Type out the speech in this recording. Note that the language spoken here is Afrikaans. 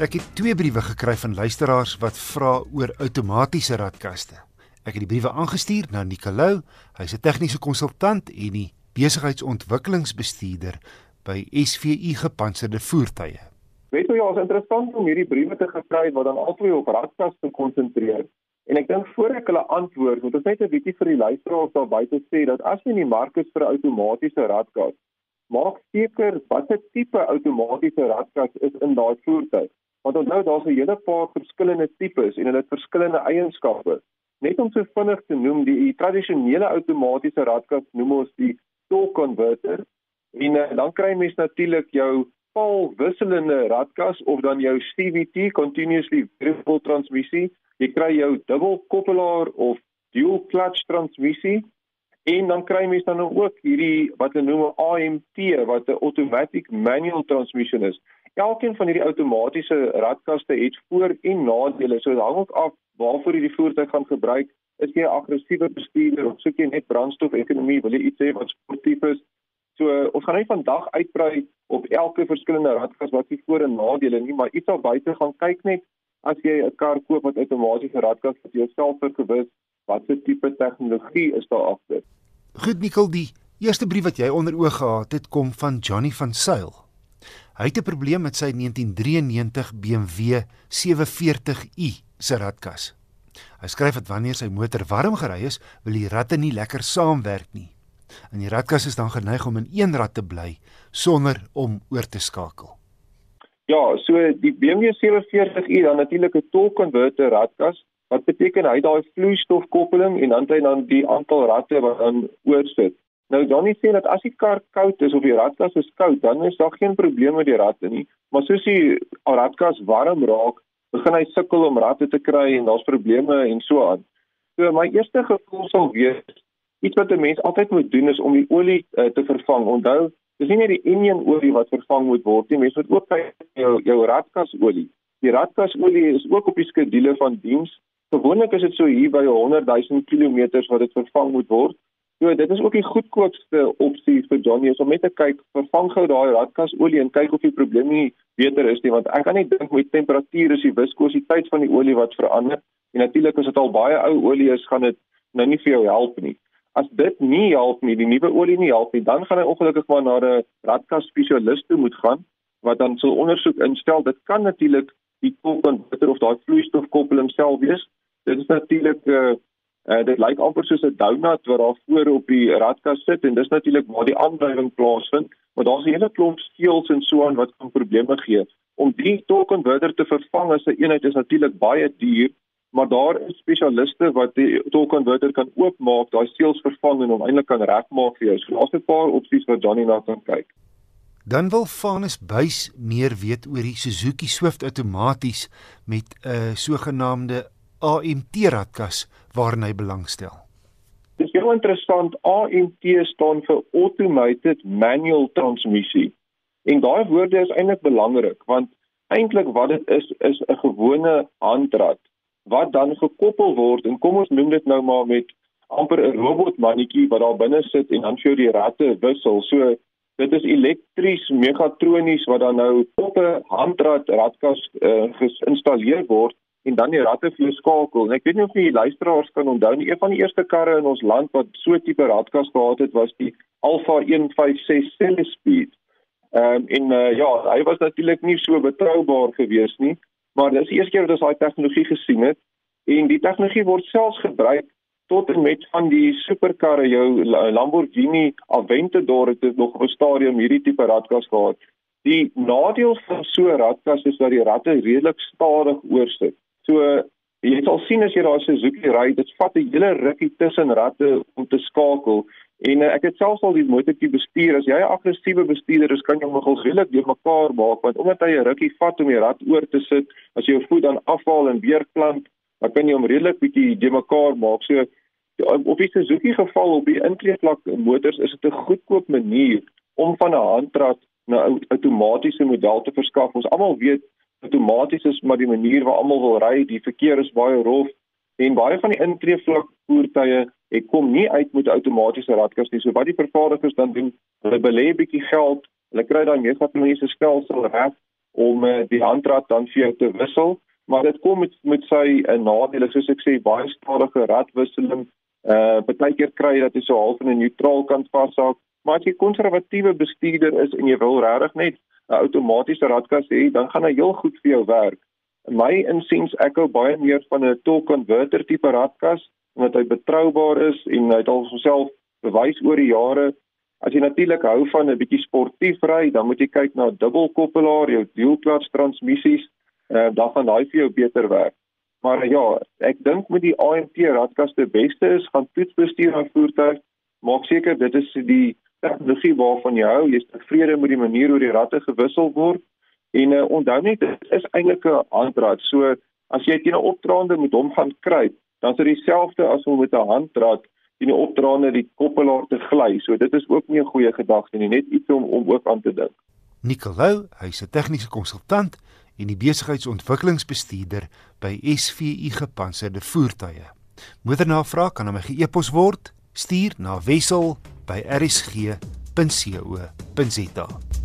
Ek het twee briewe gekry van luisteraars wat vra oor outomatiese radkaste. Ek het die briewe aangestuur na Nicolou, hy's 'n tegniese konsultant en die besigheidsontwikkelingsbestuurder by SVU Gepantserde Voertuie. Weet jy, ja, is interessant om hierdie briewe te gekry wat dan albei op radkaste konsentreer. En ek dink voor ek hulle antwoord, moet ons net 'n bietjie vir die luisteraars daar buite sê dat as jy in die mark is vir 'n outomatiese radkas, maak seker watter tipe outomatiese radkas is in daai voertuig. Want onthou daar's 'n hele paar verskillende tipes en hulle het verskillende eienskappe. Net om so vinnig te noem, die, die tradisionele outomatiese radkas noem ons die torque converter en uh, dan kry mens natuurlik jou paal wisselende radkas of dan jou CVT continuously variable transmissie. Jy kry jou dubbel koppelaar of dual clutch transmissie en dan kry mens dan ook hierdie wat hulle noem AMT wat 'n automatic manual transmission is elkeen van hierdie outomatiese radkaste het voor- en nadele. So dit hang ook af waarvoor jy die voertuig gaan gebruik. Is jy 'n aggressiewe bestuurder of soek jy net brandstof-ekonomie? Wil jy iets hê wat sportief is? So ons gaan net vandag uitbrei op elke verskillende radkas wat die voor- en nadele nie, maar iets al buite gaan kyk net as jy 'n kar koop wat outomatiese radkas het, jouself vergewis watse tipe tegnologie is daar agter. Goed Nikkel, die eerste brief wat jy onder oog gehad het, kom van Johnny van Sail. Hy het 'n probleem met sy 1993 BMW 740i se radkas. Hy skryf dat wanneer sy motor warm gery is, wil die ratte nie lekker saamwerk nie. En die radkas is dan geneig om in een rad te bly sonder om oor te skakel. Ja, so die BMW 740i dan natuurlik 'n torque converter radkas wat beteken hy daai vloeistofkoppeling en dan hy dan die aantal ratte wat dan oorsit. Nou Johnny sê dat as die kar koud is of die radkas is koud, dan is daar geen probleem met die ratte nie. Maar soos die radkas warm raak, begin hy sukkel om ratte te kry en daar's probleme en so aan. So my eerste gevoel sal wees iets wat 'n mens altyd moet doen is om die olie uh, te vervang. Onthou, dis nie net die enjin olie wat vervang moet word nie, mens moet ook kyk jou jou radkas olie. Die radkas olie is ook op die skedule van diens. Gewoonlik is dit so hier by 100 000 km wat dit vervang moet word. So dit is ook die goedkoopste opsie vir Johnny is om net te kyk, vervang gou daai radkasolie en kyk of die probleem nie beter is nie want ek kan nie dink met temperatuur is die viskositeit van die olie wat verander en natuurlik as dit al baie ou olie is, gaan dit nou nie vir jou help nie. As dit nie help nie, die nuwe olie nie help nie, dan gaan hy ongelukkig maar na 'n radkas spesialis toe moet gaan wat dan sal ondersoek instel. Dit kan natuurlik die koelkonverter of daai vloeistofkoppeling self wees. Dit is natuurlik 'n uh, Uh, dit lyk amper soos 'n donut wat daar voor op die radkas sit en dis natuurlik waar die aandrywing plaasvind, maar daar's 'n hele klomp steels en so aan wat kan probleme gee. Om die torque converter te vervang as 'n eenheid is natuurlik baie duur, maar daar is spesialiste wat die torque converter kan oopmaak, daai steels vervang en hom eintlik kan regmaak vir jou. So daar's 'n paar opsies wat Johnny na kan kyk. Dan wil Vanus Buys meer weet oor die Suzuki Swift outomaties met 'n uh, sogenaamde AMT radkas waarna hy belangstel. Dit is heel interessant. AMT staan vir Automated Manual Transmission. En daai woorde is eintlik belangrik want eintlik wat dit is is 'n gewone handrad wat dan gekoppel word en kom ons noem dit nou maar met amper 'n robotmannetjie wat daar binne sit en dan vir jou die ratte wissel. So dit is elektries megatronies wat dan nou op 'n handrad radkas uh, geïnstalleer word en dan die ratte vir skakel. En ek weet nie of die luisteraars kan onthou nie, een van die eerste karre in ons land wat so tipe radkas gehad het, was die Alfa 156 Cellespeed. Ehm um, en uh, ja, hy was natuurlik nie so betroubaar gewees nie, maar dis die eerste keer dat ons daai tegnologie gesien het en die tegnologie word selfs gebruik tot en met van die superkarre jou Lamborghini Aventador het nog op 'n stadium hierdie tipe radkas gehad. Die nadeel van so 'n radkas is dat die ratte redelik stadig oorsit. So jy sal sien as jy daar Suzuki ry, dit vat 'n hele rukkie tussen ratte om te skakel. En uh, ek het selfs al die motortjie bestuur. As jy 'n aggressiewe bestuurder is, kan jy nogal redelik deur mekaar maak want omdat hy 'n rukkie vat om die rat oor te sit, as jy jou voet dan afhaal en weer plant, dan kan jy hom redelik bietjie deur mekaar maak. So op die Suzuki geval op die intreevlak motors is dit 'n goedkoop manier om van 'n handrat 'n outomatiese model te verskaf. Ons almal weet outomaties is maar die manier waar almal wil ry. Die verkeer is baie rof en baie van die intreevlak voertuie ek kom nie uit met outomatiese radkas nie. So wat die vervaardigers dan doen, hulle belê bietjie geld, hulle kry daai megatroniese stelsel reg om uh, die handrat dan vir jou te wissel, maar dit kom met met sy uh, nadele soos ek sê baie stadige radwisseling. Uh baie keer kry jy dat jy so half in 'n neutraal kant vashou, maar as jy konservatiewe bestuurder is en jy wil regtig net 'n outomatiese radkas hê, dan gaan hy heel goed vir jou werk. In my insiens ek hou baie meer van 'n torque converter tipe radkas omdat hy betroubaar is en hy het al homself bewys oor die jare As jy natuurlik hou van 'n bietjie sportief ry, dan moet jy kyk na dubbelkoppelaar, jou dual clutch transmissies, uh, dan gaan daai vir jou beter werk. Maar ja, ek dink met die AMT radkas die beste is gaan toetsbestuur aan voertuig. Maak seker dit is die tegnologie waarvan jy hou, jy's tevrede met die manier hoe die ratte gewissel word. En uh, onthou net dit is eintlik 'n handrad. So as jy teen 'n opdraande met hom gaan kruip, dan is dit dieselfde as om met 'n handrad in die opdraande die koppelaar te gly. So dit is ook nie 'n goeie gedagte nie, net iets om om ook aan te dink. Nicolou, hy's 'n tegniese konsultant en die besigheidsontwikkelingsbestuurder by SVU Gepantserde Voertuie. Moedernavraag kan aan my ge-e-pos word. Stuur na wissel@rsg.co.za.